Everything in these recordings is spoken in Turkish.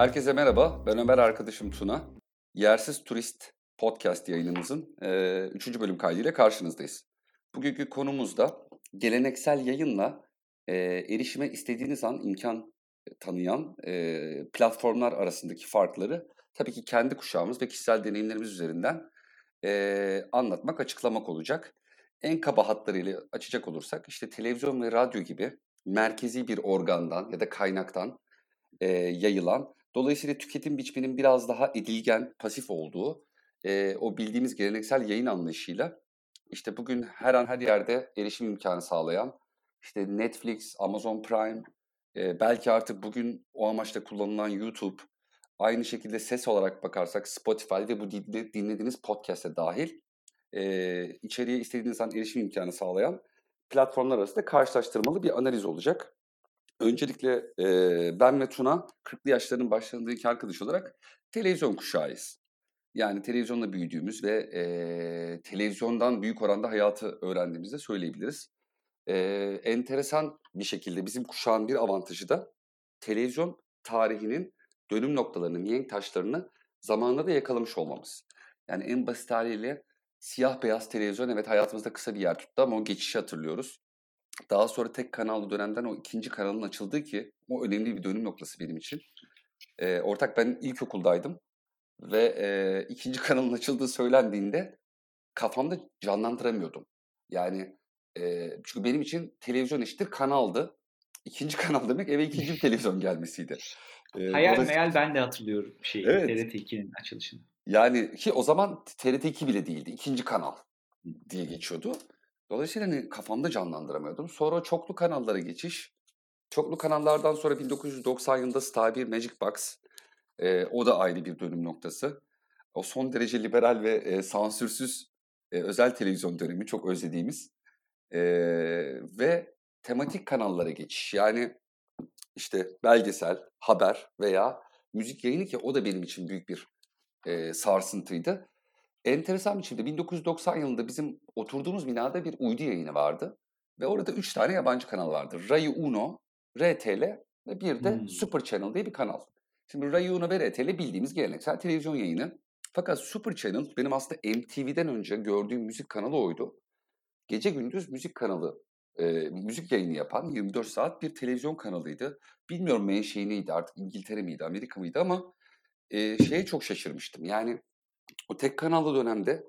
Herkese merhaba, ben Ömer arkadaşım Tuna. Yersiz Turist podcast yayınımızın 3. E, bölüm kaydıyla karşınızdayız. Bugünkü konumuz da geleneksel yayınla e, erişime istediğiniz an imkan tanıyan e, platformlar arasındaki farkları tabii ki kendi kuşağımız ve kişisel deneyimlerimiz üzerinden e, anlatmak, açıklamak olacak. En kaba hatlarıyla açacak olursak işte televizyon ve radyo gibi merkezi bir organdan ya da kaynaktan e, yayılan, dolayısıyla tüketim biçiminin biraz daha edilgen, pasif olduğu e, o bildiğimiz geleneksel yayın anlayışıyla işte bugün her an her yerde erişim imkanı sağlayan işte Netflix, Amazon Prime, e, belki artık bugün o amaçla kullanılan YouTube, aynı şekilde ses olarak bakarsak Spotify ve bu dinlediğiniz podcast'e dahil e, içeriye istediğiniz an erişim imkanı sağlayan platformlar arasında karşılaştırmalı bir analiz olacak. Öncelikle e, ben ve Tuna 40'lı yaşların başlarındaki arkadaş olarak televizyon kuşağıyız. Yani televizyonla büyüdüğümüz ve e, televizyondan büyük oranda hayatı öğrendiğimizi söyleyebiliriz. E, enteresan bir şekilde bizim kuşağın bir avantajı da televizyon tarihinin dönüm noktalarını, mihenk taşlarını zamanında da yakalamış olmamız. Yani en basit haliyle siyah beyaz televizyon evet hayatımızda kısa bir yer tuttu ama o geçişi hatırlıyoruz. Daha sonra tek kanallı dönemden o ikinci kanalın açıldığı ki o önemli bir dönüm noktası benim için. E, ortak ben ilkokuldaydım ve e, ikinci kanalın açıldığı söylendiğinde kafamda canlandıramıyordum. Yani e, çünkü benim için televizyon eşittir kanaldı. İkinci kanal demek eve ikinci bir televizyon gelmesiydi. E, hayal dolayısıyla... meyal ben de hatırlıyorum şeyi, evet. TRT 2'nin açılışını. Yani ki o zaman TRT 2 bile değildi. ikinci kanal diye geçiyordu. Dolayısıyla hani kafamda canlandıramıyordum. Sonra çoklu kanallara geçiş. Çoklu kanallardan sonra 1990 yılında Star 1 Magic Box. E, o da ayrı bir dönüm noktası. O son derece liberal ve e, sansürsüz e, özel televizyon dönemi çok özlediğimiz. E, ve tematik kanallara geçiş. Yani işte belgesel, haber veya müzik yayını ki o da benim için büyük bir e, sarsıntıydı. Enteresan bir biçimde 1990 yılında bizim oturduğumuz binada bir uydu yayını vardı. Ve orada üç tane yabancı kanal vardı. Rai Uno, RTL ve bir de hmm. Super Channel diye bir kanal. Şimdi Rai Uno ve RTL bildiğimiz geleneksel televizyon yayını. Fakat Super Channel benim aslında MTV'den önce gördüğüm müzik kanalı oydu. Gece gündüz müzik kanalı, e, müzik yayını yapan 24 saat bir televizyon kanalıydı. Bilmiyorum menşei neydi artık İngiltere miydi, Amerika mıydı ama e, şeye çok şaşırmıştım. Yani o tek kanallı dönemde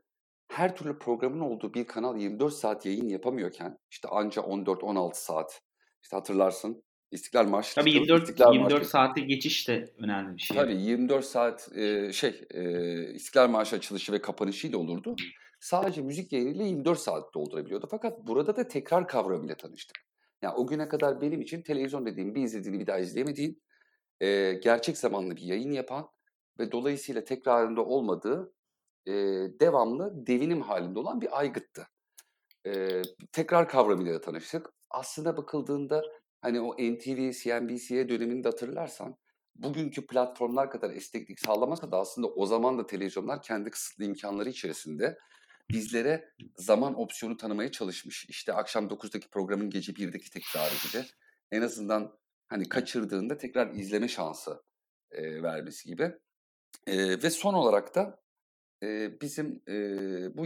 her türlü programın olduğu bir kanal 24 saat yayın yapamıyorken işte anca 14-16 saat işte hatırlarsın İstiklal Marşı. Tabii 24, İstiklal 24 Marşı. saate geçiş de önemli bir şey. Tabii 24 saat e, şey e, İstiklal Marşı açılışı ve kapanışıyla olurdu. Sadece müzik yayınıyla 24 saat doldurabiliyordu. Fakat burada da tekrar kavramıyla tanıştık. Yani o güne kadar benim için televizyon dediğim bir izlediğini bir daha izleyemediğin, e, gerçek zamanlı bir yayın yapan ve dolayısıyla tekrarında olmadığı e, devamlı devinim halinde olan bir aygıttı. E, tekrar kavramıyla tanıştık. Aslında bakıldığında hani o NTV, CNBC'ye dönemini de hatırlarsan bugünkü platformlar kadar esneklik sağlamasa da aslında o zaman da televizyonlar kendi kısıtlı imkanları içerisinde bizlere zaman opsiyonu tanımaya çalışmış. İşte akşam 9'daki programın gece 1'deki tekrarı gibi. En azından hani kaçırdığında tekrar izleme şansı e, vermesi gibi. E, ve son olarak da e, bizim e, bu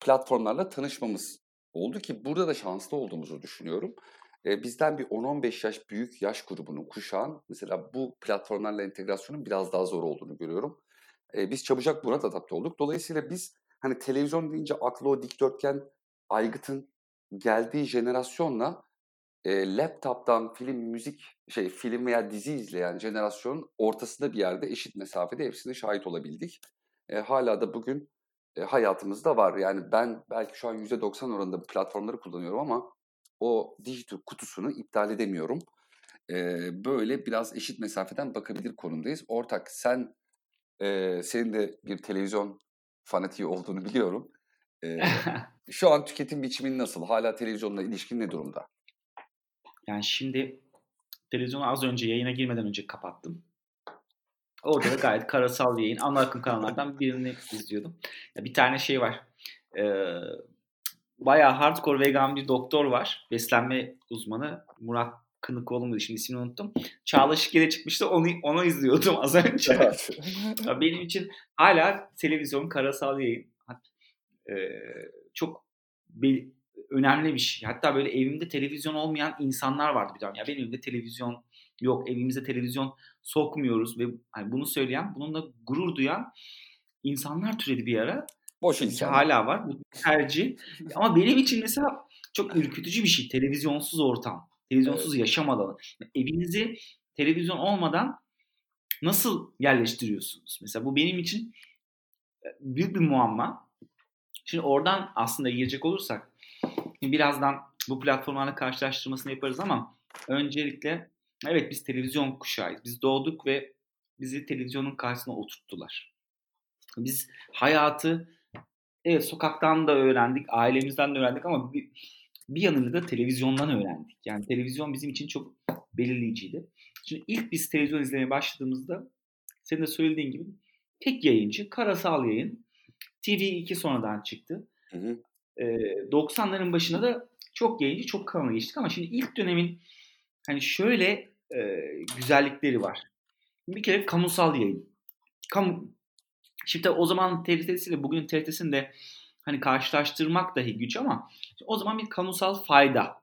platformlarla tanışmamız oldu ki burada da şanslı olduğumuzu düşünüyorum. E, bizden bir 10-15 yaş büyük yaş grubunun kuşağın mesela bu platformlarla entegrasyonun biraz daha zor olduğunu görüyorum. E, biz çabucak buna da adapte olduk. Dolayısıyla biz hani televizyon deyince aklı o dikdörtgen aygıtın geldiği jenerasyonla e, laptop'tan film, müzik, şey film veya dizi izleyen jenerasyon ortasında bir yerde eşit mesafede hepsine şahit olabildik. E, hala da bugün e, hayatımızda var. Yani ben belki şu an %90 oranında platformları kullanıyorum ama o dijital kutusunu iptal edemiyorum. E, böyle biraz eşit mesafeden bakabilir konumdayız. Ortak sen, e, senin de bir televizyon fanatiği olduğunu biliyorum. E, şu an tüketim biçimin nasıl? Hala televizyonla ilişkin ne durumda? Yani şimdi televizyonu az önce yayına girmeden önce kapattım. Orada da gayet karasal yayın. Ana akım kanallardan birini izliyordum. Ya bir tane şey var. Ee, bayağı hardcore vegan bir doktor var. Beslenme uzmanı Murat Kınıkoğlu muydu şimdi ismini unuttum. Çağla Şikel'e çıkmıştı onu, onu izliyordum az önce. Evet. Benim için hala televizyon karasal yayın e, çok be- önemli bir şey. Hatta böyle evimde televizyon olmayan insanlar vardı bir dönem. Ya benim evimde televizyon yok, evimize televizyon sokmuyoruz ve hani bunu söyleyen, bununla gurur duyan insanlar türedi bir ara. Boş insan. hala var. Bu tercih. Ama benim için mesela çok ürkütücü bir şey. Televizyonsuz ortam. Televizyonsuz yaşam alanı. Evinizi televizyon olmadan nasıl yerleştiriyorsunuz? Mesela bu benim için e, büyük bir muamma. Şimdi oradan aslında girecek olursak birazdan bu platformlarla karşılaştırmasını yaparız ama öncelikle evet biz televizyon kuşağıyız. Biz doğduk ve bizi televizyonun karşısına oturttular. Biz hayatı evet sokaktan da öğrendik, ailemizden de öğrendik ama bir, bir yanıyla da televizyondan öğrendik. Yani televizyon bizim için çok belirleyiciydi. Şimdi ilk biz televizyon izlemeye başladığımızda senin de söylediğin gibi tek yayıncı, karasal yayın. TV2 sonradan çıktı. Hı hı. Ee, 90'ların başında da çok yayıncı, çok kanala geçtik ama şimdi ilk dönemin hani şöyle e, güzellikleri var. Bir kere kamusal yayın. Kamu, Şimdi o zaman TRT'siyle bugünün TRT'sini hani karşılaştırmak dahi güç ama o zaman bir kamusal fayda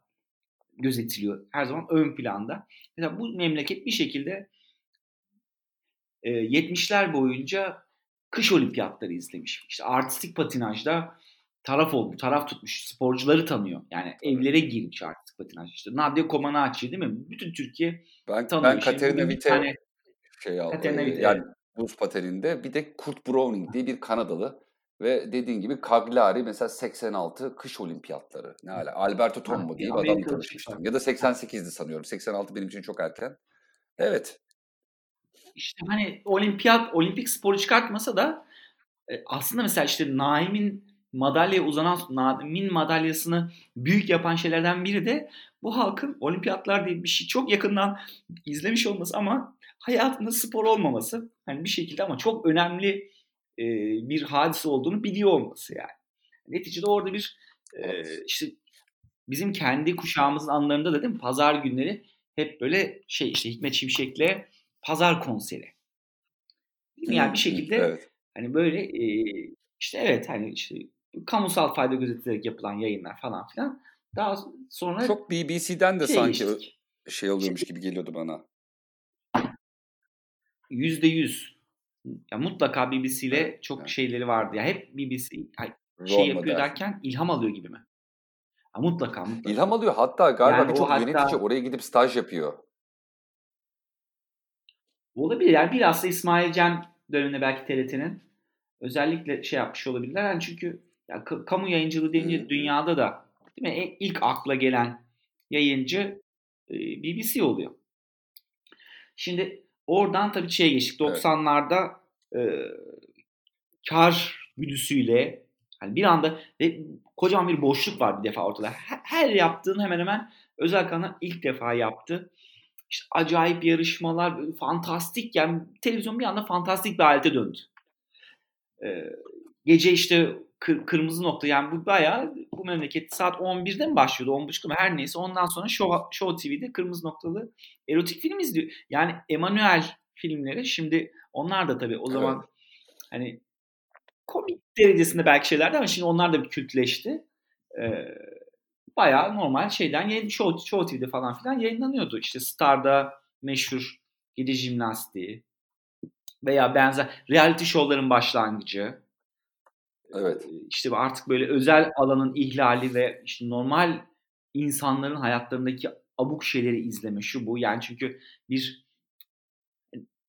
gözetiliyor. Her zaman ön planda. Mesela bu memleket bir şekilde e, 70'ler boyunca kış olimpiyatları izlemiş. İşte artistik patinajda taraf oldu, taraf tutmuş, sporcuları tanıyor. Yani evlere girmiş artistik patinaj. İşte Nadia Comaneci değil mi? Bütün Türkiye Ben, tanıyor. ben Katerina Witte tane- şey aldı. Katerina Witte, yani buz pateninde bir de Kurt Browning diye bir Kanadalı ve dediğin gibi Cagliari mesela 86 kış olimpiyatları. Ne hala Alberto Tombo Ha, diye bir adamla şey tanışmıştım. Ya da 88'di sanıyorum. 86 benim için çok erken. Evet. İşte hani olimpiyat, olimpik sporu çıkartmasa da e, aslında mesela işte Naim'in madalyaya uzanan Naim'in madalyasını büyük yapan şeylerden biri de bu halkın olimpiyatlar diye bir şey çok yakından izlemiş olması ama hayatında spor olmaması. Hani bir şekilde ama çok önemli e, bir hadise olduğunu biliyor olması yani. Neticede orada bir e, işte bizim kendi kuşağımızın anlarında da değil mi? Pazar günleri hep böyle şey işte Hikmet Şimşek'le pazar konseri. Değil mi? Yani bir şekilde Evet. hani böyle e, işte evet hani işte kamusal fayda gözetilerek yapılan yayınlar falan filan. Daha sonra Çok BBC'den de şey sanki geçtik. şey oluyormuş gibi geliyordu bana. Yüzde yüz. Ya mutlaka BBC ile Evet, çok evet. şeyleri vardı. Ya hep BBC ay, Rol şey yapıyor model. derken ilham alıyor gibi mi? Ha, mutlaka mutlaka. İlham alıyor. Hatta galiba Yani o hatta- yönetici oraya gidip staj yapıyor. Olabilir. Yani bilhassa İsmail Can döneminde belki TRT'nin özellikle şey yapmış olabilirler. Yani çünkü ya, ka- kamu yayıncılığı deyince dünyada da değil mi? E- ilk akla gelen yayıncı e, BBC oluyor. Şimdi oradan tabii şeye geçtik. Evet. 90'larda e, kar güdüsüyle hani bir anda ve kocaman bir boşluk var bir defa ortada. Her, her yaptığın hemen hemen özel kanal ilk defa yaptı. İşte acayip yarışmalar, fantastik yani televizyon bir anda fantastik bir halde döndü. Ee, gece işte kır- kırmızı nokta yani bu bayağı bu memleket saat 11'de mi başlıyordu 10.30'da mı her neyse ondan sonra Show, Show TV'de kırmızı noktalı erotik film izliyor. Yani Emanuel filmleri şimdi onlar da tabii o zaman hani komik derecesinde belki şeylerdi ama şimdi onlar da bir kültleşti. Ee, bayağı normal şeyden yayın, Show, Show TV'de falan filan yayınlanıyordu. İşte Star'da meşhur gece jimnastiği veya benzer reality show'ların başlangıcı. Evet. İşte artık böyle özel alanın ihlali ve işte normal insanların hayatlarındaki abuk şeyleri izleme şu bu. Yani çünkü bir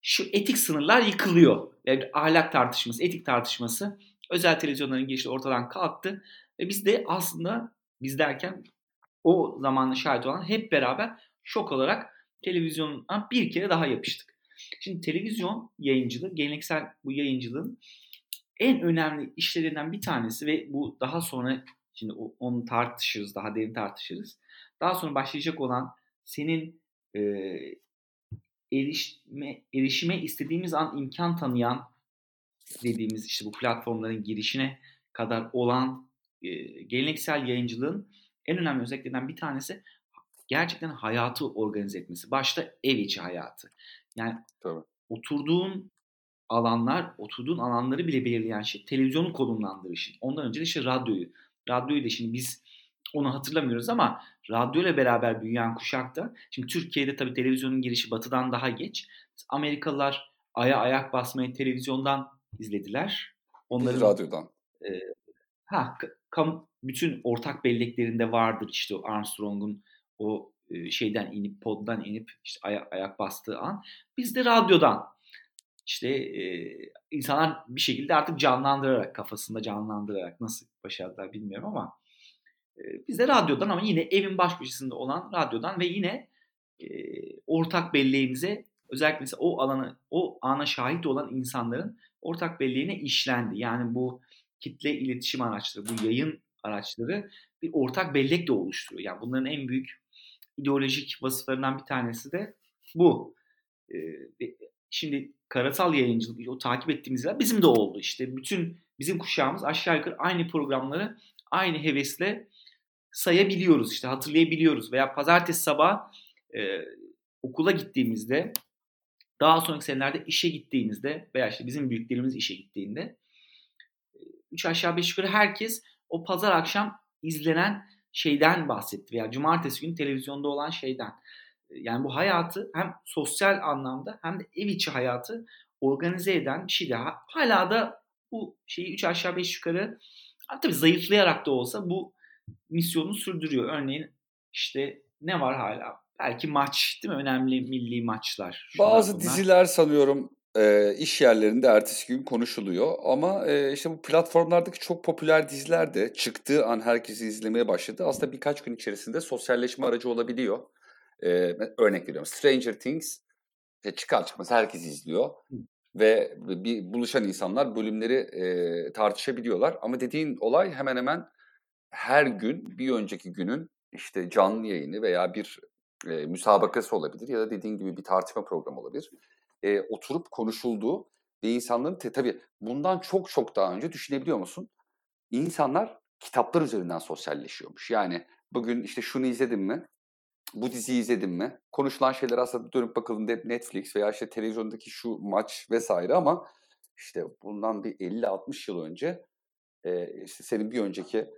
şu etik sınırlar yıkılıyor. Yani ahlak tartışması, etik tartışması özel televizyonların girişi ortadan kalktı. Ve biz de aslında biz derken o zamanla şahit olan hep beraber şok olarak televizyona bir kere daha yapıştık. Şimdi televizyon yayıncılığı, geleneksel bu yayıncılığın en önemli işlerinden bir tanesi ve bu daha sonra şimdi onu tartışırız, daha derin tartışırız. Daha sonra başlayacak olan senin e, erişme, erişime istediğimiz an imkan tanıyan dediğimiz işte bu platformların girişine kadar olan e, geleneksel yayıncılığın en önemli özelliklerinden bir tanesi gerçekten hayatı organize etmesi. Başta ev içi hayatı. Yani Tabii. oturduğun alanlar, oturduğun alanları bile belirleyen şey televizyonun konumlandırışı. Ondan önce de işte radyoyu. Radyoyu da şimdi biz onu hatırlamıyoruz ama radyoyla beraber büyüyen kuşakta şimdi Türkiye'de tabii televizyonun girişi batıdan daha geç. Amerikalılar aya ayak basmayı televizyondan izlediler. Onların Biz radyodan. E, ha kam, bütün ortak belleklerinde vardır işte o Armstrong'un o e, şeyden inip poddan inip işte aya, ayak bastığı an. Biz de radyodan işte e, insanlar bir şekilde artık canlandırarak kafasında canlandırarak nasıl başardılar bilmiyorum ama e, biz de radyodan ama yine evin baş köşesinde olan radyodan ve yine e, ortak belleğimize özellikle mesela o alanı o ana şahit olan insanların ortak belleğine işlendi. Yani bu kitle iletişim araçları, bu yayın araçları bir ortak bellek de oluşturuyor. Yani bunların en büyük ideolojik vasıflarından bir tanesi de bu. Ee, şimdi karasal yayıncılık, o takip ettiğimiz yer bizim de oldu. İşte bütün bizim kuşağımız aşağı yukarı aynı programları aynı hevesle sayabiliyoruz. işte hatırlayabiliyoruz. Veya pazartesi sabah e, okula gittiğimizde daha sonraki senelerde işe gittiğinizde veya işte bizim büyüklerimiz işe gittiğinde üç aşağı beş yukarı herkes o pazar akşam izlenen şeyden bahsetti veya cumartesi günü televizyonda olan şeyden. Yani bu hayatı hem sosyal anlamda hem de ev içi hayatı organize eden bir şey daha. Hala da bu şeyi üç aşağı beş yukarı tabii zayıflayarak da olsa bu misyonu sürdürüyor. Örneğin işte ne var hala? Belki maç değil mi? Önemli milli maçlar. Bazı bunlar. diziler sanıyorum e, iş yerlerinde ertesi gün konuşuluyor. Ama e, işte bu platformlardaki çok popüler diziler de çıktığı an herkesi izlemeye başladı. Aslında birkaç gün içerisinde sosyalleşme aracı olabiliyor. E, örnek veriyorum Stranger Things işte çıkar çıkmaz herkes izliyor. Ve bir buluşan insanlar bölümleri e, tartışabiliyorlar. Ama dediğin olay hemen hemen her gün bir önceki günün işte canlı yayını veya bir e, müsabakası olabilir ya da dediğin gibi bir tartışma programı olabilir. E, oturup konuşulduğu ve insanların te, tabii bundan çok çok daha önce düşünebiliyor musun? İnsanlar kitaplar üzerinden sosyalleşiyormuş. Yani bugün işte şunu izledin mi? Bu diziyi izledin mi? Konuşulan şeyler aslında dönüp bakıldığında hep Netflix veya işte televizyondaki şu maç vesaire ama işte bundan bir 50-60 yıl önce e, işte senin bir önceki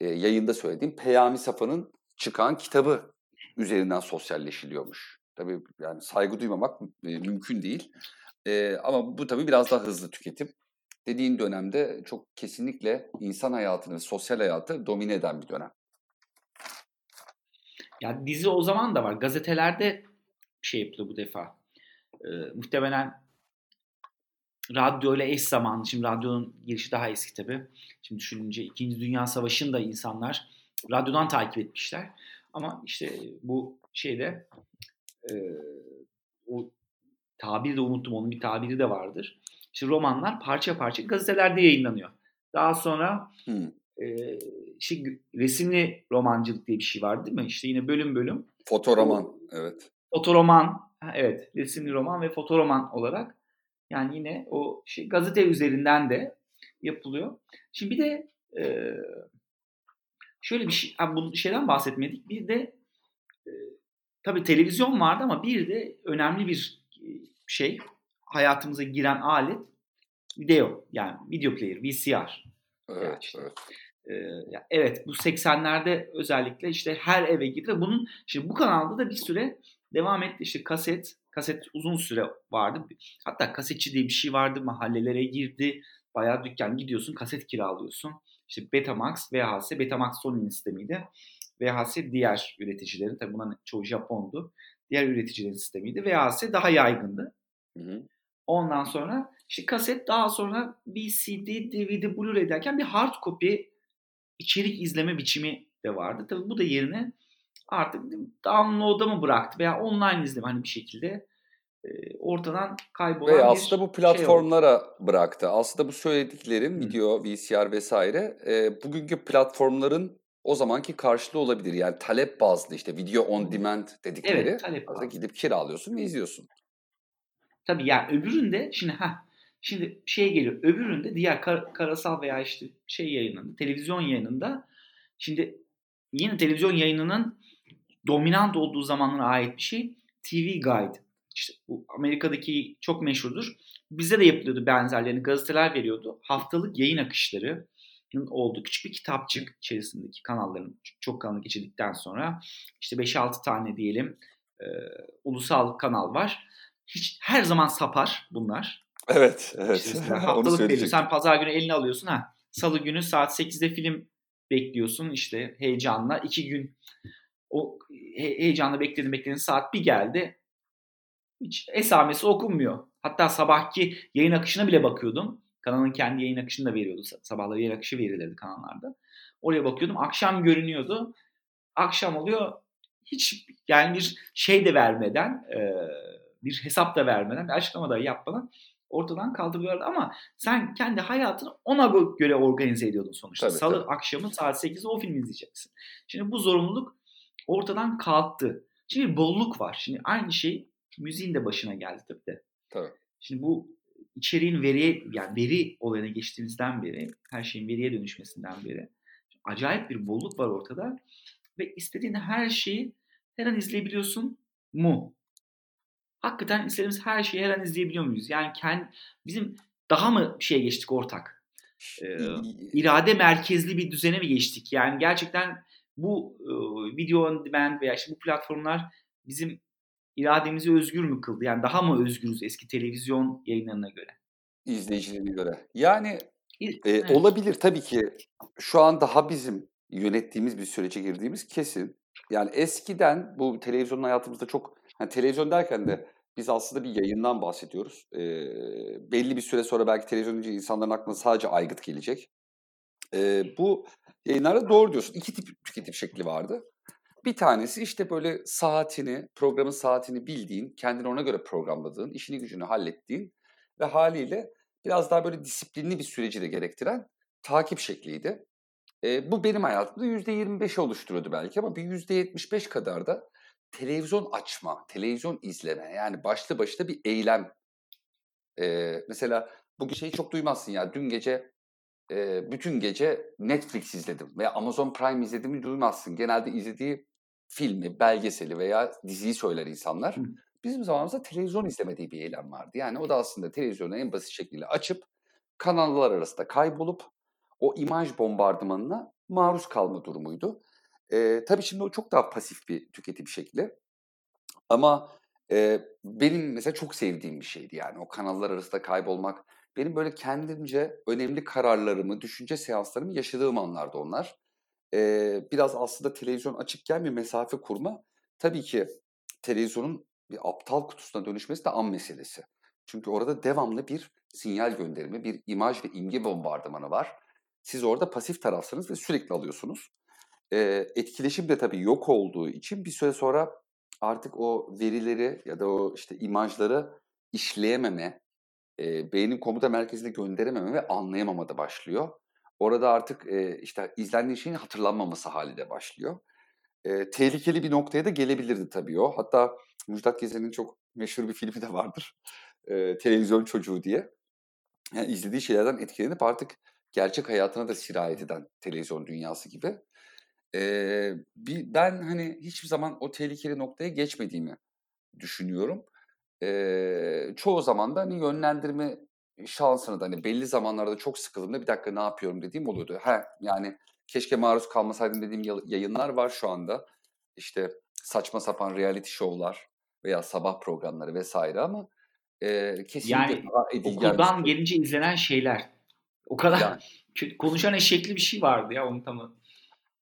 e, yayında söylediğim Peyami Safa'nın çıkan kitabı üzerinden sosyalleşiliyormuş. Tabii yani saygı duymamak mümkün değil. E, ama bu tabii biraz daha hızlı tüketim. Dediğin dönemde çok kesinlikle insan hayatını, sosyal hayatı domine eden bir dönem. Ya dizi o zaman da var. Gazetelerde şey yapıldı bu defa. E, muhtemelen radyo ile eş zamanlı. Şimdi radyonun girişi daha eski tabii. Şimdi düşününce 2. Dünya Savaşı'nda insanlar radyodan takip etmişler. Ama işte bu şeyde e, o tabiri de unuttum onun bir tabiri de vardır. İşte romanlar parça parça gazetelerde yayınlanıyor. Daha sonra hmm. e, işte resimli romancılık diye bir şey var değil mi? İşte yine bölüm bölüm. Fotoroman o, evet. Fotoroman evet resimli roman ve fotoroman olarak yani yine o şey gazete üzerinden de yapılıyor. Şimdi bir de e, şöyle bir şey, bu şeyden bahsetmedik. Bir de e, tabii televizyon vardı ama bir de önemli bir şey hayatımıza giren alet video yani video player VCR. Evet, yani işte, evet. E, evet bu 80'lerde özellikle işte her eve girdi ve bunun şimdi bu kanalda da bir süre devam etti işte kaset kaset uzun süre vardı. Hatta kasetçi diye bir şey vardı mahallelere girdi. Bayağı dükkan gidiyorsun kaset kiralıyorsun. İşte Betamax, VHS, Betamax Sony'nin sistemiydi. VHS diğer üreticilerin, tabii bunların çoğu Japondu. Diğer üreticilerin sistemiydi. VHS daha yaygındı. Hı hı. Ondan sonra işte kaset daha sonra VCD, DVD, Blu-ray derken bir hard copy içerik izleme biçimi de vardı. Tabii bu da yerine artık download'a mı bıraktı veya online izleme hani bir şekilde ortadan kaybolan Ve aslında bu platformlara şey bıraktı. Aslında bu söylediklerim video, VCR vesaire e, bugünkü platformların o zamanki karşılığı olabilir. Yani talep bazlı işte video on demand dedikleri. Evet, talep bazlı. Gidip kiralıyorsun ve izliyorsun. Tabii yani öbüründe şimdi ha şimdi şey geliyor. Öbüründe diğer kar, karasal veya işte şey yayınında, televizyon yayınında şimdi yine televizyon yayınının dominant olduğu zamanlara ait bir şey. TV Guide. İşte bu Amerika'daki çok meşhurdur. Bizde de yapılıyordu benzerlerini. Gazeteler veriyordu. Haftalık yayın akışları olduğu küçük bir kitapçık içerisindeki kanalların çok kanalını geçirdikten sonra işte 5-6 tane diyelim e, ulusal kanal var. Hiç her zaman sapar bunlar. Evet, evet. İşte haftalık veriyor. Sen pazar günü eline alıyorsun ha. Salı günü saat 8'de film bekliyorsun işte heyecanla. iki gün o he- heyecanla bekledin bekledin saat bir geldi. Hiç esamesi okunmuyor. Hatta sabahki yayın akışına bile bakıyordum. Kanalın kendi yayın akışını da veriyordu. Sabahları yayın akışı verilirdi kanallarda. Oraya bakıyordum. Akşam görünüyordu. Akşam oluyor. Hiç yani bir şey de vermeden, bir hesap da vermeden, bir açıklama da yapmadan ortadan kaldırıyorlardı ama sen kendi hayatını ona göre organize ediyordun sonuçta. Tabii, Salı tabii. akşamı saat 8'de o filmi izleyeceksin. Şimdi bu zorunluluk ortadan kalktı. Şimdi bolluk var. Şimdi aynı şey müziğin de başına geldi tabii de. Tabii. Şimdi bu içeriğin veriye yani veri olayına geçtiğimizden beri her şeyin veriye dönüşmesinden beri acayip bir bolluk var ortada ve istediğin her şeyi her an izleyebiliyorsun mu? Hakikaten istediğimiz her şeyi her an izleyebiliyor muyuz? Yani kendi, bizim daha mı şeye geçtik ortak? Ee, irade merkezli bir düzene mi geçtik? Yani gerçekten bu e, video on demand veya işte bu platformlar bizim irademizi özgür mü kıldı? Yani daha mı özgürüz eski televizyon yayınlarına göre? İzleyicilerine göre. Yani e, evet. olabilir tabii ki. Şu an daha bizim yönettiğimiz bir sürece girdiğimiz kesin. Yani eskiden bu televizyonun hayatımızda çok yani televizyon derken de biz aslında bir yayından bahsediyoruz. E, belli bir süre sonra belki televizyon insanların aklına sadece aygıt gelecek. E, bu yayınlarda doğru diyorsun. İki tip tüketim şekli vardı. Bir tanesi işte böyle saatini, programın saatini bildiğin, kendini ona göre programladığın, işini gücünü hallettiğin ve haliyle biraz daha böyle disiplinli bir süreci de gerektiren takip şekliydi. E, bu benim hayatımda %25 oluşturuyordu belki ama bir %75 kadar da televizyon açma, televizyon izleme yani başlı başına bir eylem. E, mesela bugün şeyi çok duymazsın ya dün gece e, bütün gece Netflix izledim veya Amazon Prime izlediğimi duymazsın. Genelde izlediği filmi, belgeseli veya diziyi söyler insanlar. Hı. Bizim zamanımızda televizyon izlemediği bir eylem vardı. Yani o da aslında televizyonu en basit şekilde açıp kanallar arasında kaybolup o imaj bombardımanına maruz kalma durumuydu. E, tabii şimdi o çok daha pasif bir tüketim şekli. Ama e, benim mesela çok sevdiğim bir şeydi yani o kanallar arasında kaybolmak. Benim böyle kendimce önemli kararlarımı, düşünce seanslarımı yaşadığım anlardı onlar. E, biraz aslında televizyon açıkken bir mesafe kurma. Tabii ki televizyonun bir aptal kutusuna dönüşmesi de an meselesi. Çünkü orada devamlı bir sinyal gönderimi, bir imaj ve imge bombardımanı var. Siz orada pasif tarafsınız ve sürekli alıyorsunuz. E, etkileşim de tabii yok olduğu için bir süre sonra artık o verileri ya da o işte imajları işleyememe, e, beynin komuta merkezine gönderememe ve anlayamama da başlıyor. Orada artık e, işte izlendiği şeyin hatırlanmaması hali de başlıyor. E, tehlikeli bir noktaya da gelebilirdi tabii o. Hatta Müjdat Gezen'in çok meşhur bir filmi de vardır. E, Televizyon Çocuğu diye. Yani izlediği şeylerden etkilenip artık gerçek hayatına da sirayet eden televizyon dünyası gibi. Ee, bir, ben hani hiçbir zaman o tehlikeli noktaya geçmediğimi düşünüyorum. Ee, çoğu zaman da hani yönlendirme şansını da hani belli zamanlarda çok sıkıldığımda bir dakika ne yapıyorum dediğim oluyordu. Ha yani keşke maruz kalmasaydım dediğim yayınlar var şu anda. İşte saçma sapan reality şovlar veya sabah programları vesaire ama e, kesinlikle yani, okuldan gelince izlenen şeyler. O kadar yani. konuşan eşekli bir şey vardı ya onu tam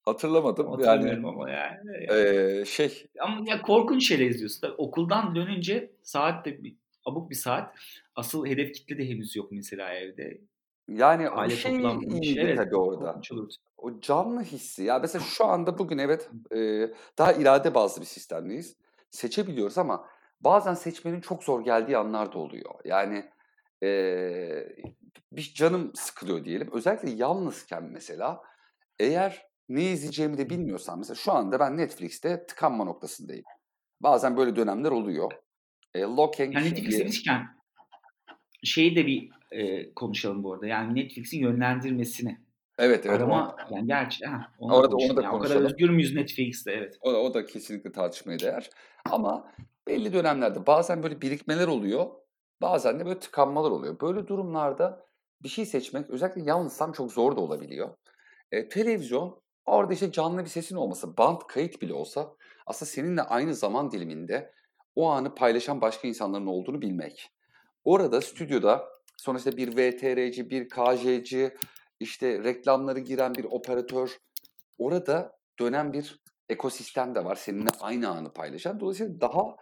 Hatırlamadım. Hatırlamıyorum yani, ama yani. E, şey. Ama ya korkunç şeyler izliyorsun. Tabii okuldan dönünce saat de bir, abuk bir saat. Asıl hedef kitle de henüz yok mesela evde. Yani Aile o şey iyiydi evet, tabii orada. O canlı hissi. Ya mesela şu anda bugün evet e, daha irade bazlı bir sistemdeyiz. Seçebiliyoruz ama bazen seçmenin çok zor geldiği anlar da oluyor. Yani e, bir canım sıkılıyor diyelim. Özellikle yalnızken mesela eğer ne izleyeceğimi de bilmiyorsam mesela şu anda ben Netflix'te tıkanma noktasındayım. Bazen böyle dönemler oluyor. E, Lock and yani Netflix demişken şeyi de bir e, konuşalım bu arada. Yani Netflix'in yönlendirmesini. Evet evet. Arama o- yani gerçi ha, onu Orada- konuşalım. onu da Yani o kadar konuşalım. özgür müyüz Netflix'te evet. O da, o da kesinlikle tartışmaya değer. Ama belli dönemlerde bazen böyle birikmeler oluyor. Bazen de böyle tıkanmalar oluyor. Böyle durumlarda bir şey seçmek özellikle yalnızsam çok zor da olabiliyor. E, televizyon orada işte canlı bir sesin olması, band kayıt bile olsa aslında seninle aynı zaman diliminde o anı paylaşan başka insanların olduğunu bilmek. Orada stüdyoda sonuçta bir VTR'ci, bir KJ'ci, işte reklamları giren bir operatör, orada dönen bir ekosistem de var. Seninle aynı anı paylaşan. Dolayısıyla daha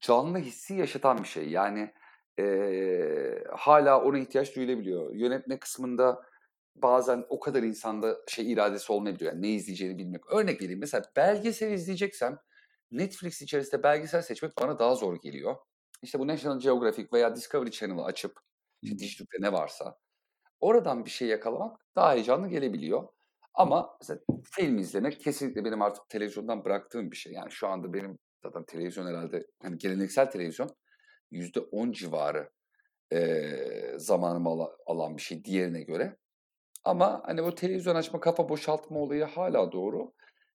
canlı hissi yaşatan bir şey. Yani eee, hala ona ihtiyaç duyulabiliyor. Yönetme kısmında bazen o kadar insanda şey iradesi olmayabiliyor. Yani ne izleyeceğini bilmek. Örnek vereyim. Mesela belgesel izleyeceksem Netflix içerisinde belgesel seçmek bana daha zor geliyor. İşte bu National Geographic veya Discovery Channel'ı açıp işte. Dijitürk'te ne varsa oradan bir şey yakalamak daha heyecanlı gelebiliyor. Ama mesela film izlemek kesinlikle benim artık televizyondan bıraktığım bir şey. Yani şu anda benim zaten televizyon herhalde hani geleneksel televizyon yüzde on civarı eee zamanımı ala- alan bir şey diğerine göre. Ama hani o televizyon açma, kafa boşaltma olayı hala doğru.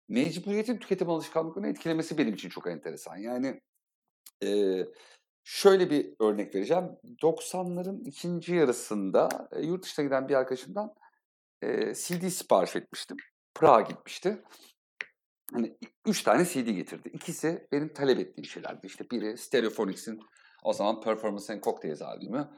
Mecburiyetin tüketim alışkanlıklarını etkilemesi benim için çok enteresan. Yani eee, şöyle bir örnek vereceğim. 90'ların ikinci yarısında e, yurt dışına giden bir arkadaşımdan e, CD sipariş etmiştim. Prag'a gitmişti. Hani üç tane CD getirdi. İkisi benim talep ettiğim şeylerdi. İşte biri Stereophonics'in o zaman Performance and Cocktails albümü.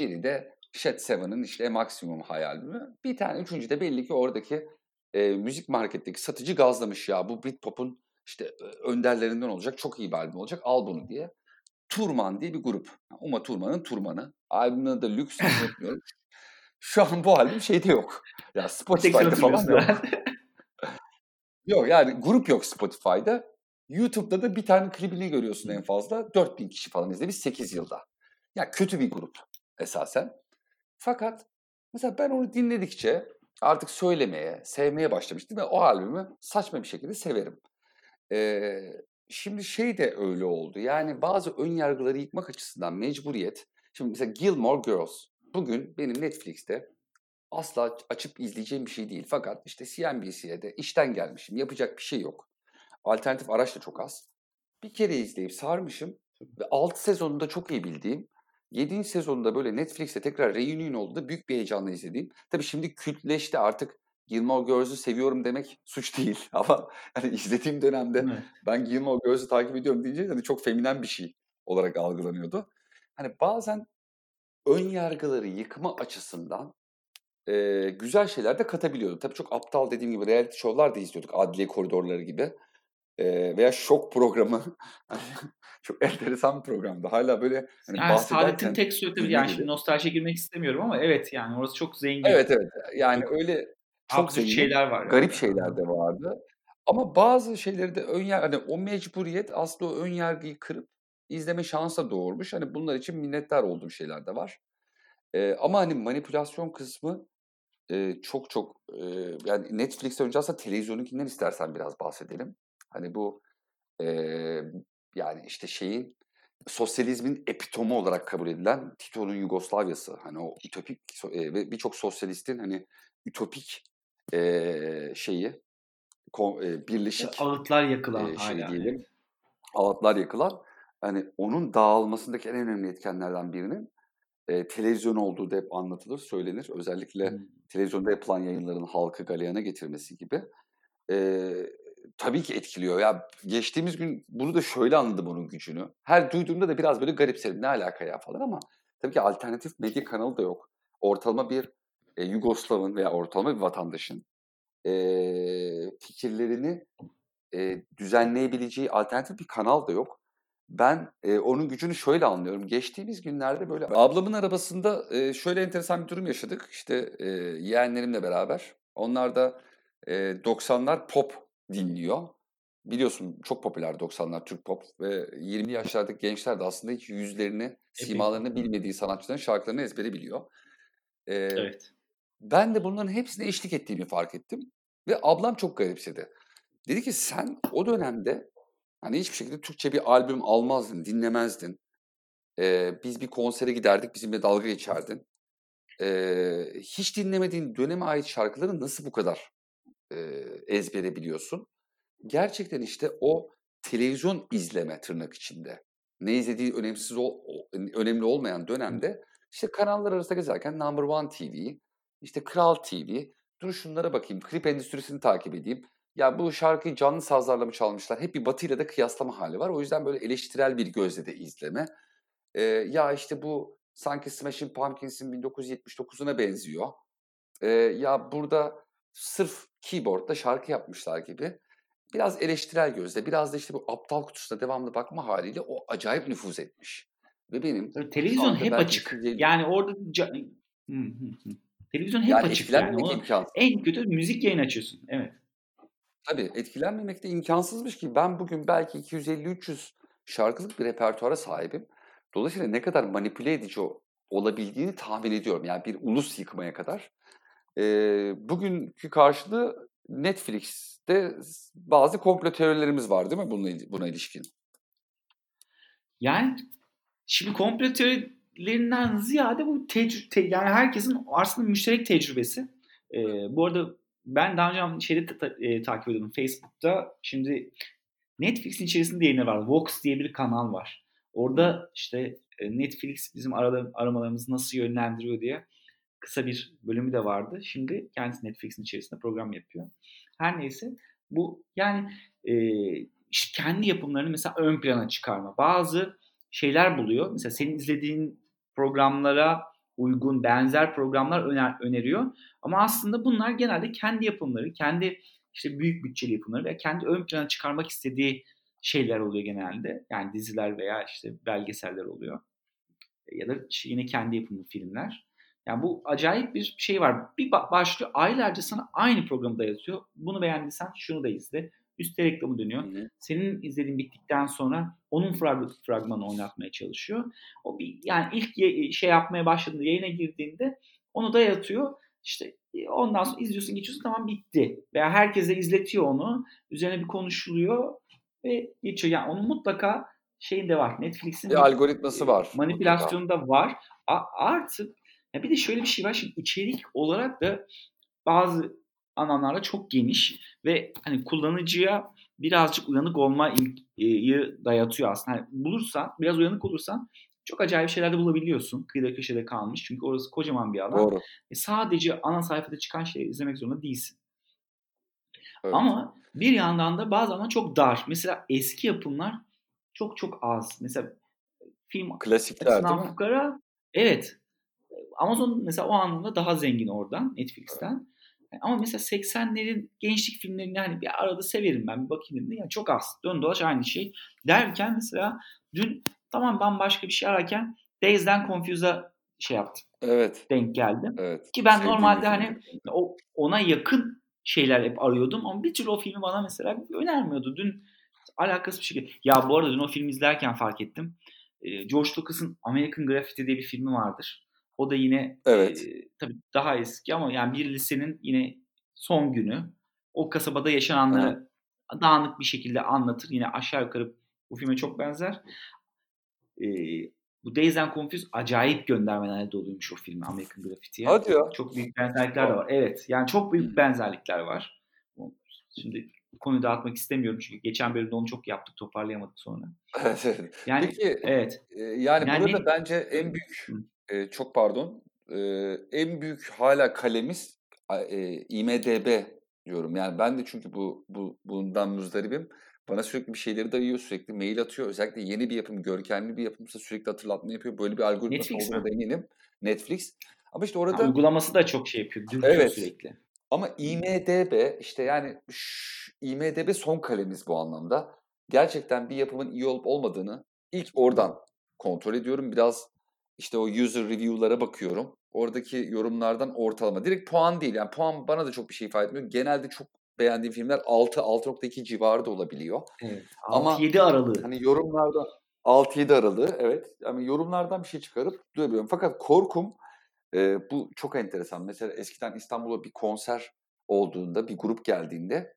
Biri de Shed Seven'ın işte Maximum High albümü. Bir tane üçüncü de belli ki oradaki e, müzik marketteki satıcı gazlamış ya. Bu Britpop'un işte e, önderlerinden olacak. Çok iyi bir albüm olacak. Al bunu diye. Turman diye bir grup. Uma Turman'ın Turman'ı. Albümün adı da Lüks unutmuyorum. Şu an bu albüm şeyde yok. Ya Spotify'da falan yok. Yok yani grup yok Spotify'da. YouTube'da da bir tane klibini görüyorsun en fazla. 4000 kişi falan izlemiş 8 yılda. Ya kötü bir grup esasen. Fakat mesela ben onu dinledikçe artık söylemeye, sevmeye başlamıştım ve o albümü saçma bir şekilde severim. Ee, şimdi şey de öyle oldu. Yani bazı ön yargıları yıkmak açısından mecburiyet. Şimdi mesela Gilmore Girls. Bugün benim Netflix'te asla açıp izleyeceğim bir şey değil. Fakat işte CNBC'de işten gelmişim. Yapacak bir şey yok. Alternatif araç da çok az. Bir kere izleyip sarmışım. Ve 6 sezonunda çok iyi bildiğim. 7. sezonunda böyle Netflix'te tekrar reunion olduğunda büyük bir heyecanla izlediğim. Tabii şimdi kültleşti artık Gilmore Girls'ü seviyorum demek suç değil. Ama hani izlediğim dönemde ben Gilmore Girls'ü takip ediyorum deyince hani çok feminen bir şey olarak algılanıyordu. Hani bazen ön yargıları yıkma açısından eee, güzel şeyler de katabiliyordu. Tabii çok aptal dediğim gibi reality show'lar da izliyorduk. Adliye koridorları gibi. Eee, veya şok programı. Çok enteresan bir programdı. Hala böyle hani Yani Saadet'in tek söylediği yani şimdi nostaljiye girmek istemiyorum ama evet yani orası çok zengin. Evet evet. Yani Çok öyle çok zengin, şeyler var garip yani. şeyler de vardı. Ama bazı şeyleri de ön yar hani o mecburiyet aslında o ön yargıyı kırıp izleme şansı da doğurmuş. Hani bunlar için minnettar olduğum şeyler de var. Eee, ama hani manipülasyon kısmı eee, çok çok eee, yani Netflix'ten önce aslında televizyonunkinden istersen biraz bahsedelim. Hani bu eee, yani işte şeyin sosyalizmin epitomu olarak kabul edilen Tito'nun Yugoslavya'sı. Hani o ütopik ve birçok sosyalistin hani ütopik eee, şeyi ko- eee, birleşik Ağıtlar yakılan eee, şey diyelim Evet. ağıtlar yakılan hani onun dağılmasındaki en önemli etkenlerden birinin eee, televizyon olduğu da hep anlatılır, söylenir. Özellikle Hmm. televizyonda yapılan yayınların halkı galeyana getirmesi gibi. Eee, tabii ki etkiliyor. Ya geçtiğimiz gün bunu da şöyle anladım onun gücünü. Her duyduğumda da biraz böyle garipserim. Ne alaka ya falan ama tabii ki alternatif medya kanalı da yok. Ortalama bir e, Yugoslav'ın veya ortalama bir vatandaşın eee, fikirlerini eee, düzenleyebileceği alternatif bir kanal da yok. Ben eee, onun gücünü şöyle anlıyorum. Geçtiğimiz günlerde böyle ablamın arabasında eee, şöyle enteresan bir durum yaşadık. İşte eee, yeğenlerimle beraber. Onlar da eee, 90'lar pop dinliyor. Biliyorsun çok popüler 90'lar Türk pop ve 20'li yaşlardaki gençler de aslında hiç yüzlerini, simalarını bilmediği sanatçıların şarkılarını ezbere biliyor. Eee, Evet. ben de bunların hepsine eşlik ettiğimi fark ettim ve ablam çok garipsedi. Dedi ki sen o dönemde hani hiçbir şekilde Türkçe bir albüm almazdın, dinlemezdin. Eee, biz bir konsere giderdik, bizimle dalga geçerdin. e, hiç dinlemediğin döneme ait şarkıları nasıl bu kadar e, ezbere biliyorsun? Gerçekten işte o televizyon izleme tırnak içinde. Ne izlediği önemsiz ol, önemli olmayan dönemde işte kanallar arasında gezerken Number One TV, işte Kral TV, dur şunlara bakayım, klip endüstrisini takip edeyim. Ya bu şarkıyı canlı sazlarla mı çalmışlar? Hep bir batıyla da kıyaslama hali var. O yüzden böyle eleştirel bir gözle de izleme. Ee, ya işte bu sanki Smashing Pumpkins'in 1979'una benziyor. Ee, ya burada sırf keyboardla şarkı yapmışlar gibi. Biraz eleştirel gözle, biraz da işte bu aptal kutusuna devamlı bakma haliyle o acayip nüfuz etmiş. Ve benim Tabii televizyon hep açık. Güzel... Yani orada televizyon hep yani açık yani. O en kötü müzik yayın açıyorsun. Evet. Tabii etkilenmemek de imkansızmış ki ben bugün belki 250-300 şarkılık bir repertuara sahibim. Dolayısıyla ne kadar manipüle edici olabildiğini tahmin ediyorum. Yani bir ulus yıkmaya kadar. E, bugünkü karşılığı Netflix'te bazı komplo teorilerimiz var değil mi buna, buna ilişkin? Yani şimdi komplo teorilerinden ziyade bu tecrübe, te, yani herkesin aslında müşterek tecrübesi. E, bu arada ben daha önce şeyde ta, e, takip ediyordum Facebook'ta. Şimdi Netflix'in içerisinde yayınları var. Vox diye bir kanal var. Orada işte Netflix bizim arada, aramalarımızı nasıl yönlendiriyor diye kısa bir bölümü de vardı. Şimdi kendisi Netflix'in içerisinde program yapıyor. Her neyse bu yani e, işte kendi yapımlarını mesela ön plana çıkarma. Bazı şeyler buluyor. Mesela senin izlediğin programlara uygun benzer programlar öner, öneriyor. Ama aslında bunlar genelde kendi yapımları, kendi işte büyük bütçeli yapımları veya kendi ön plana çıkarmak istediği şeyler oluyor genelde. Yani diziler veya işte belgeseller oluyor. Ya da yine kendi yapımı filmler. Yani bu acayip bir şey var. Bir başlıyor aylarca sana aynı programı dayatıyor. Bunu beğendiysen şunu da izle. Üstte reklamı dönüyor. Hı. Senin izlediğin bittikten sonra onun frag fragmanı oynatmaya çalışıyor. O bir yani ilk şey yapmaya başladığında yayına girdiğinde onu dayatıyor. İşte e, ondan sonra izliyorsun geçiyorsun tamam bitti. Veya herkese izletiyor onu. Üzerine bir konuşuluyor ve geçiyor. Yani onun mutlaka şeyinde var. Netflix'in bir algoritması var. Manipülasyonunda var. A- artık ya bir de şöyle bir şey var. Şimdi içerik olarak da bazı alanlarda çok geniş ve hani kullanıcıya birazcık uyanık olmayı dayatıyor aslında. Yani bulursan, biraz uyanık olursan çok acayip şeyler de bulabiliyorsun. Kıyıda köşede kalmış. Çünkü orası kocaman bir alan. Doğru. E sadece ana sayfada çıkan şeyleri izlemek zorunda değilsin. Evet. Ama bir yandan da bazen çok dar. Mesela eski yapımlar çok çok az. Mesela film klasikler mi? Fukara, evet. Amazon mesela o anlamda daha zengin oradan Netflix'ten. Ama mesela 80'lerin gençlik filmlerini hani bir arada severim ben bir bakayım dedim. Yani çok az. Dön dolaş aynı şey. Derken mesela dün tamam ben başka bir şey ararken Dazed'den Confuse'a şey yaptım. Evet. Denk geldim. Evet. Ki ben Sevdiğim normalde hani o ona yakın şeyler hep arıyordum ama bir türlü o filmi bana mesela önermiyordu. Dün alakası bir şekilde. Ya bu arada dün o filmi izlerken fark ettim. George Lucas'ın American Graffiti diye bir filmi vardır. O da yine evet. e, tabii daha eski ama yani bir lisenin yine son günü o kasabada yaşananları evet. dağınık bir şekilde anlatır. Yine aşağı yukarı bu filme çok benzer. E, bu Days and Confused acayip göndermelerle doluymuş o filmi American Graffiti'ye. Hadi ya. Çok büyük benzerlikler de var. Evet. Yani çok büyük benzerlikler var. Şimdi konuyu dağıtmak istemiyorum çünkü geçen bölümde onu çok yaptık toparlayamadık sonra. yani Peki, evet. Yani, yani burada bence en büyük e, çok pardon e, en büyük hala kalemiz e, IMDB diyorum. Yani ben de çünkü bu, bu bundan muzdaribim. Bana sürekli bir şeyleri dayıyor, sürekli mail atıyor. Özellikle yeni bir yapım, görkemli bir yapımsa sürekli hatırlatma yapıyor. Böyle bir algoritması olduğuna da eminim. Netflix. Ama işte orada... Ha, uygulaması da çok şey yapıyor, evet. sürekli. Ama IMDB işte yani şş, IMDB son kalemiz bu anlamda. Gerçekten bir yapımın iyi olup olmadığını ilk oradan kontrol ediyorum. Biraz işte o user review'lara bakıyorum. Oradaki yorumlardan ortalama. Direkt puan değil. Yani puan bana da çok bir şey ifade etmiyor. Genelde çok beğendiğim filmler 6 6.2 civarı da olabiliyor. Evet. 6-7 aralığı. Hani yorumlarda 6-7 aralığı evet. Yani yorumlardan bir şey çıkarıp duyabiliyorum. Fakat korkum e, bu çok enteresan. Mesela eskiden İstanbul'a bir konser olduğunda, bir grup geldiğinde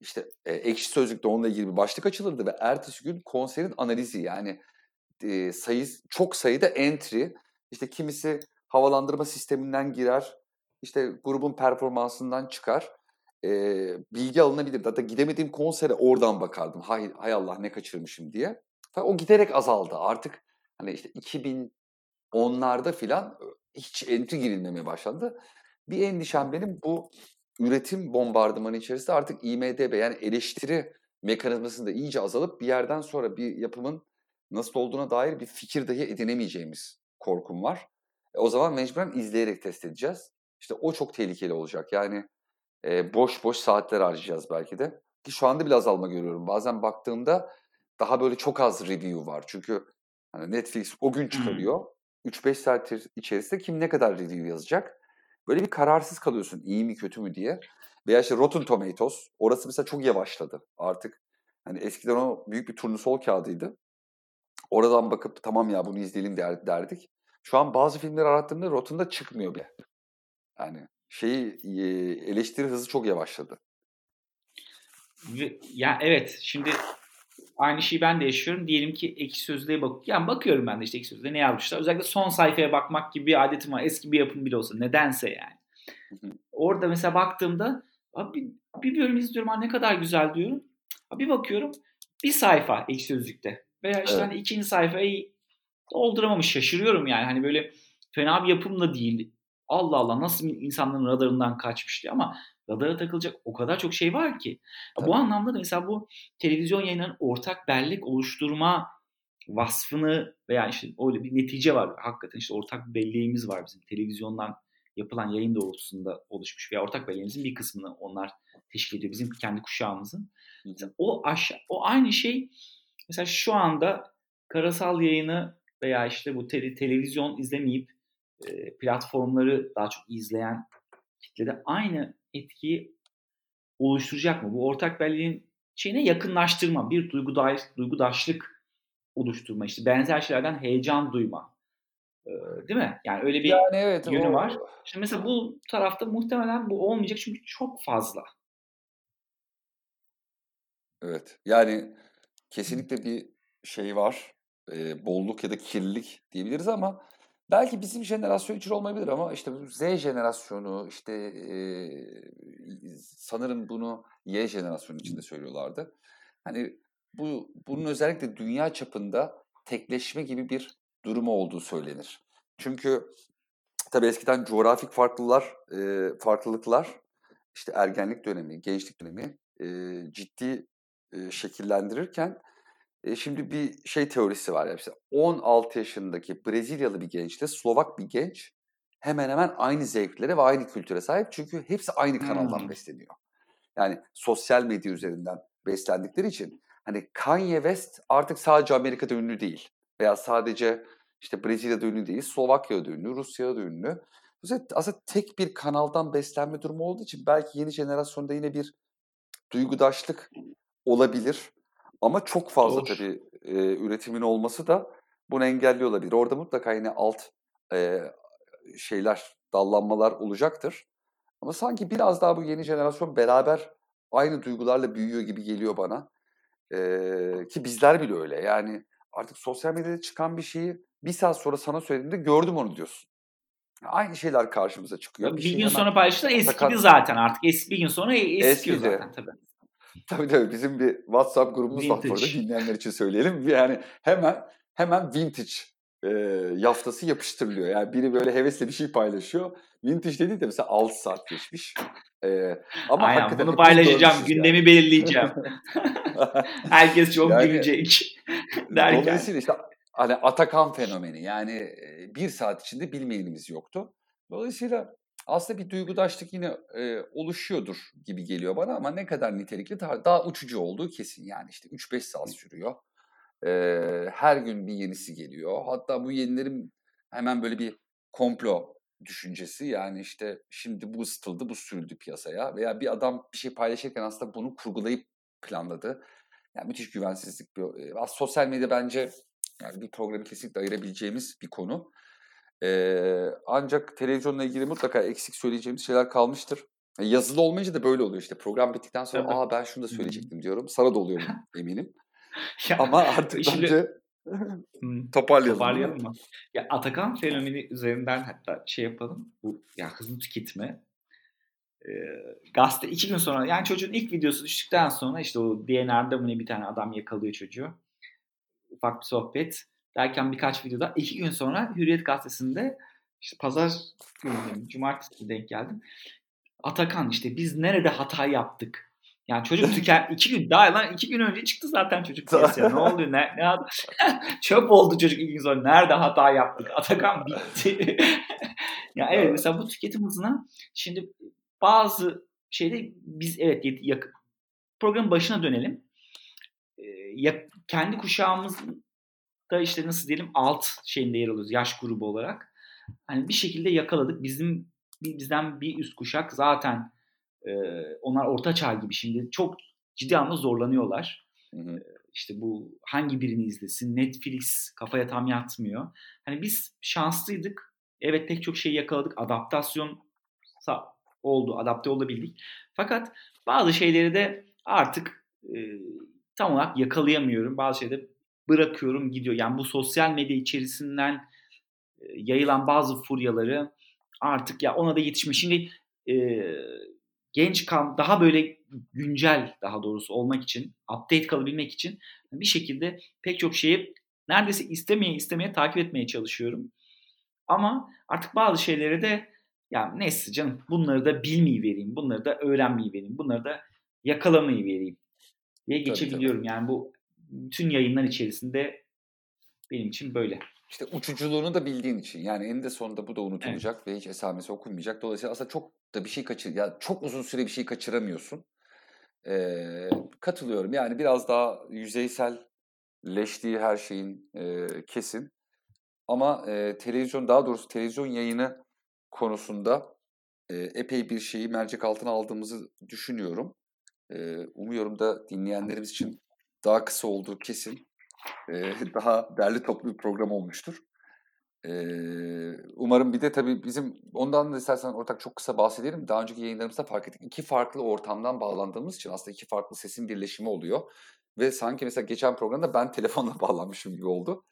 işte e, ekşi sözlükte onunla ilgili bir başlık açılırdı ve ertesi gün konserin analizi yani e, sayı çok sayıda entry işte kimisi havalandırma sisteminden girer. İşte grubun performansından çıkar. E, bilgi alınabilir. Hatta gidemediğim konsere oradan bakardım. Hay, hay Allah ne kaçırmışım diye. O giderek azaldı. Artık hani işte 2010'larda filan hiç entry girilmemeye başlandı. Bir endişem benim bu üretim bombardımanı içerisinde artık IMDB yani eleştiri mekanizmasını da iyice azalıp bir yerden sonra bir yapımın nasıl olduğuna dair bir fikir dahi edinemeyeceğimiz korkum var. E, o zaman mecburen izleyerek test edeceğiz. İşte o çok tehlikeli olacak. Yani e, boş boş saatler harcayacağız belki de. Ki şu anda bile azalma görüyorum. Bazen baktığımda daha böyle çok az review var. Çünkü hani Netflix o gün çıkarıyor. 3-5 saat içerisinde kim ne kadar review yazacak. Böyle bir kararsız kalıyorsun iyi mi kötü mü diye. Veya işte Rotten Tomatoes orası mesela çok yavaşladı artık. Hani eskiden o büyük bir turnusol kağıdıydı. Oradan bakıp tamam ya bunu izleyelim der, derdik. Şu an bazı filmleri arattığımda Rotten'da çıkmıyor bile. Yani şeyi eleştiri hızı çok yavaşladı. Ya evet şimdi aynı şeyi ben de yaşıyorum. Diyelim ki ekşi sözlüğe bak. Yani bakıyorum ben de işte ekşi sözlüğe ne yazmışlar. Özellikle son sayfaya bakmak gibi bir adetim var. Eski bir yapım bile olsa. Nedense yani. Orada mesela baktığımda abi bir bölüm izliyorum. ne kadar güzel diyorum. Abi bir bakıyorum bir sayfa ekşi sözlükte. Veya işte evet. hani ikinci sayfayı dolduramamış şaşırıyorum yani. Hani böyle fena bir yapım da değil. Allah Allah nasıl insanların radarından kaçmış diye ama radara takılacak o kadar çok şey var ki. Tabii. Bu anlamda da mesela bu televizyon yayınlarının ortak bellek oluşturma vasfını veya işte öyle bir netice var. Hakikaten işte ortak bir belleğimiz var bizim televizyondan yapılan yayın doğrultusunda oluşmuş veya ortak belleğimizin bir kısmını onlar teşkil ediyor. Bizim kendi kuşağımızın. O aşağı, o aynı şey mesela şu anda karasal yayını veya işte bu te- televizyon izlemeyip e, platformları daha çok izleyen kitlede aynı etkiyi oluşturacak mı? Bu ortak belleğin şeyine yakınlaştırma, bir duygudaş, duygudaşlık oluşturma, işte benzer şeylerden heyecan duyma. Ee, değil mi? Yani öyle bir yani evet, yönü o... var. Şimdi mesela bu tarafta muhtemelen bu olmayacak çünkü çok fazla. Evet. Yani kesinlikle bir şey var. E, bolluk ya da kirlilik diyebiliriz ama Belki bizim jenerasyon için olmayabilir ama işte Z jenerasyonu işte e, sanırım bunu Y jenerasyonu için de söylüyorlardı. Hani bu bunun özellikle dünya çapında tekleşme gibi bir durumu olduğu söylenir. Çünkü tabii eskiden coğrafik farklılar, e, farklılıklar işte ergenlik dönemi, gençlik dönemi e, ciddi e, şekillendirirken e, şimdi bir şey teorisi var. Yani 16 yaşındaki Brezilyalı bir gençle Slovak bir genç hemen hemen aynı zevklere ve aynı kültüre sahip. Çünkü hepsi aynı kanaldan hmm. besleniyor. Yani sosyal medya üzerinden beslendikleri için hani Kanye West artık sadece Amerika'da ünlü değil. Veya sadece işte Brezilya'da ünlü değil, Slovakya'da ünlü, Rusya'da ünlü. Aslında tek bir kanaldan beslenme durumu olduğu için belki yeni jenerasyonda yine bir duygudaşlık olabilir. Ama çok fazla Doğru. tabii e, üretimin olması da bunu engelliyor olabilir. Orada mutlaka yine alt e, şeyler, dallanmalar olacaktır. Ama sanki biraz daha bu yeni jenerasyon beraber aynı duygularla büyüyor gibi geliyor bana. E, ki bizler bile öyle. Yani artık sosyal medyada çıkan bir şeyi bir saat sonra sana söylediğimde gördüm onu diyorsun. Aynı şeyler karşımıza çıkıyor. Bir, bir şey gün sonra paylaştılar eskidi zaten artık. Eski bir gün sonra eskiyor eskidi. zaten tabii. Tabii tabii bizim bir WhatsApp grubumuz vintage. var burada dinleyenler için söyleyelim. Yani hemen hemen vintage e, yaftası yapıştırılıyor. Yani biri böyle hevesle bir şey paylaşıyor. Vintage dedi de mesela 6 saat geçmiş. E, ama Aynen, bunu paylaşacağım, gündemi yani. belirleyeceğim. Herkes çok yani, gülecek. Derken. Dolayısıyla işte hani Atakan fenomeni yani bir saat içinde bilmeyenimiz yoktu. Dolayısıyla aslında bir duygudaşlık yine e, oluşuyordur gibi geliyor bana ama ne kadar nitelikli daha, daha uçucu olduğu kesin yani işte 3-5 saat sürüyor. E, her gün bir yenisi geliyor. Hatta bu yenilerin hemen böyle bir komplo düşüncesi yani işte şimdi bu ısıtıldı bu sürüldü piyasaya veya bir adam bir şey paylaşırken aslında bunu kurgulayıp planladı. Yani müthiş güvensizlik. Bir, e, sosyal medya bence yani bir programı kesinlikle ayırabileceğimiz bir konu. Ee, ancak televizyonla ilgili mutlaka eksik söyleyeceğimiz şeyler kalmıştır. E, yazılı olmayınca da böyle oluyor işte. Program bittikten sonra aa ben şunu da söyleyecektim diyorum. Sana da oluyor eminim. ya, Ama artık şimdi, bence Toparlayalım. Toparlayalım mı? Ya Atakan fenomeni üzerinden hatta şey yapalım. Bu ya hızlı tüketme. Ee, gazete iki gün sonra yani çocuğun ilk videosu düştükten sonra işte o DNR'da mı ne bir tane adam yakalıyor çocuğu. Ufak bir sohbet. Derken birkaç videoda iki gün sonra Hürriyet gazetesinde işte pazar günü, cumartesi denk geldim. Atakan işte biz nerede hata yaptık? Yani çocuk tüken iki gün daha lan iki gün önce çıktı zaten çocuk piyasaya. ne oldu? Ne, ne çöp oldu çocuk iki gün sonra. Nerede hata yaptık? Atakan bitti. ya evet mesela bu tüketim hızına şimdi bazı şeyde biz evet yakın programın başına dönelim. Ya, kendi kuşağımız da işte nasıl diyelim alt şeyinde yer alıyoruz yaş grubu olarak. Hani bir şekilde yakaladık. Bizim bizden bir üst kuşak zaten e, onlar orta çağ gibi şimdi çok ciddi anlamda zorlanıyorlar. Hı hı. İşte bu hangi birini izlesin? Netflix kafaya tam yatmıyor. Hani biz şanslıydık. Evet pek çok şey yakaladık. Adaptasyon oldu. Adapte olabildik. Fakat bazı şeyleri de artık e, tam olarak yakalayamıyorum. Bazı şeyleri bırakıyorum gidiyor. Yani bu sosyal medya içerisinden e, yayılan bazı furyaları artık ya ona da yetişmiş. Şimdi e, genç kan daha böyle güncel daha doğrusu olmak için, update kalabilmek için bir şekilde pek çok şeyi neredeyse istemeye istemeye takip etmeye çalışıyorum. Ama artık bazı şeyleri de ya neyse canım bunları da bilmeyi vereyim, bunları da öğrenmeyi vereyim, bunları da yakalamayı vereyim diye geçebiliyorum. Tabii, tabii. Yani bu bütün yayınlar içerisinde benim için böyle. İşte uçuculuğunu da bildiğin için. Yani eninde sonunda bu da unutulacak evet. ve hiç esamesi okunmayacak. Dolayısıyla aslında çok da bir şey kaçır. Ya çok uzun süre bir şey kaçıramıyorsun. Ee, katılıyorum. Yani biraz daha yüzeyselleştiği her şeyin e, kesin. Ama e, televizyon daha doğrusu televizyon yayını konusunda e, epey bir şeyi mercek altına aldığımızı düşünüyorum. E, umuyorum da dinleyenlerimiz için daha kısa olduğu kesin. E, daha derli toplu bir program olmuştur. E, umarım bir de tabii bizim ondan da istersen ortak çok kısa bahsedelim. Daha önceki yayınlarımızda fark ettik. İki farklı ortamdan bağlandığımız için aslında iki farklı sesin birleşimi oluyor. Ve sanki mesela geçen programda ben telefonla bağlanmışım gibi oldu.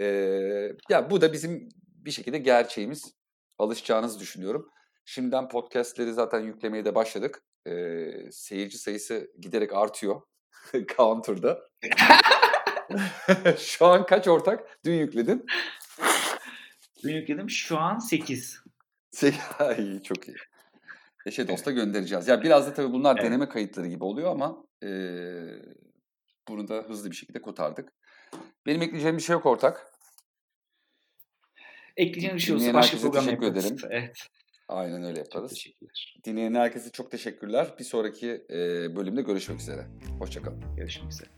E, ya bu da bizim bir şekilde gerçeğimiz. Alışacağınızı düşünüyorum. Şimdiden podcastleri zaten yüklemeye de başladık. E, seyirci sayısı giderek artıyor. Counter'da. Şu an kaç ortak? Dün yükledin. Dün yükledim. Şu an 8. iyi, çok iyi. Eşe dosta göndereceğiz. Ya biraz da tabii bunlar evet. deneme kayıtları gibi oluyor ama e, bunu da hızlı bir şekilde kotardık. Benim ekleyeceğim bir şey yok ortak. Ekleyeceğim bir şey olsa başka program teşekkür yaparız. ederim. Evet. Aynen öyle yaparız. Çok teşekkürler. Dinleyen herkese çok teşekkürler. Bir sonraki bölümde görüşmek üzere. Hoşçakalın. Görüşmek üzere.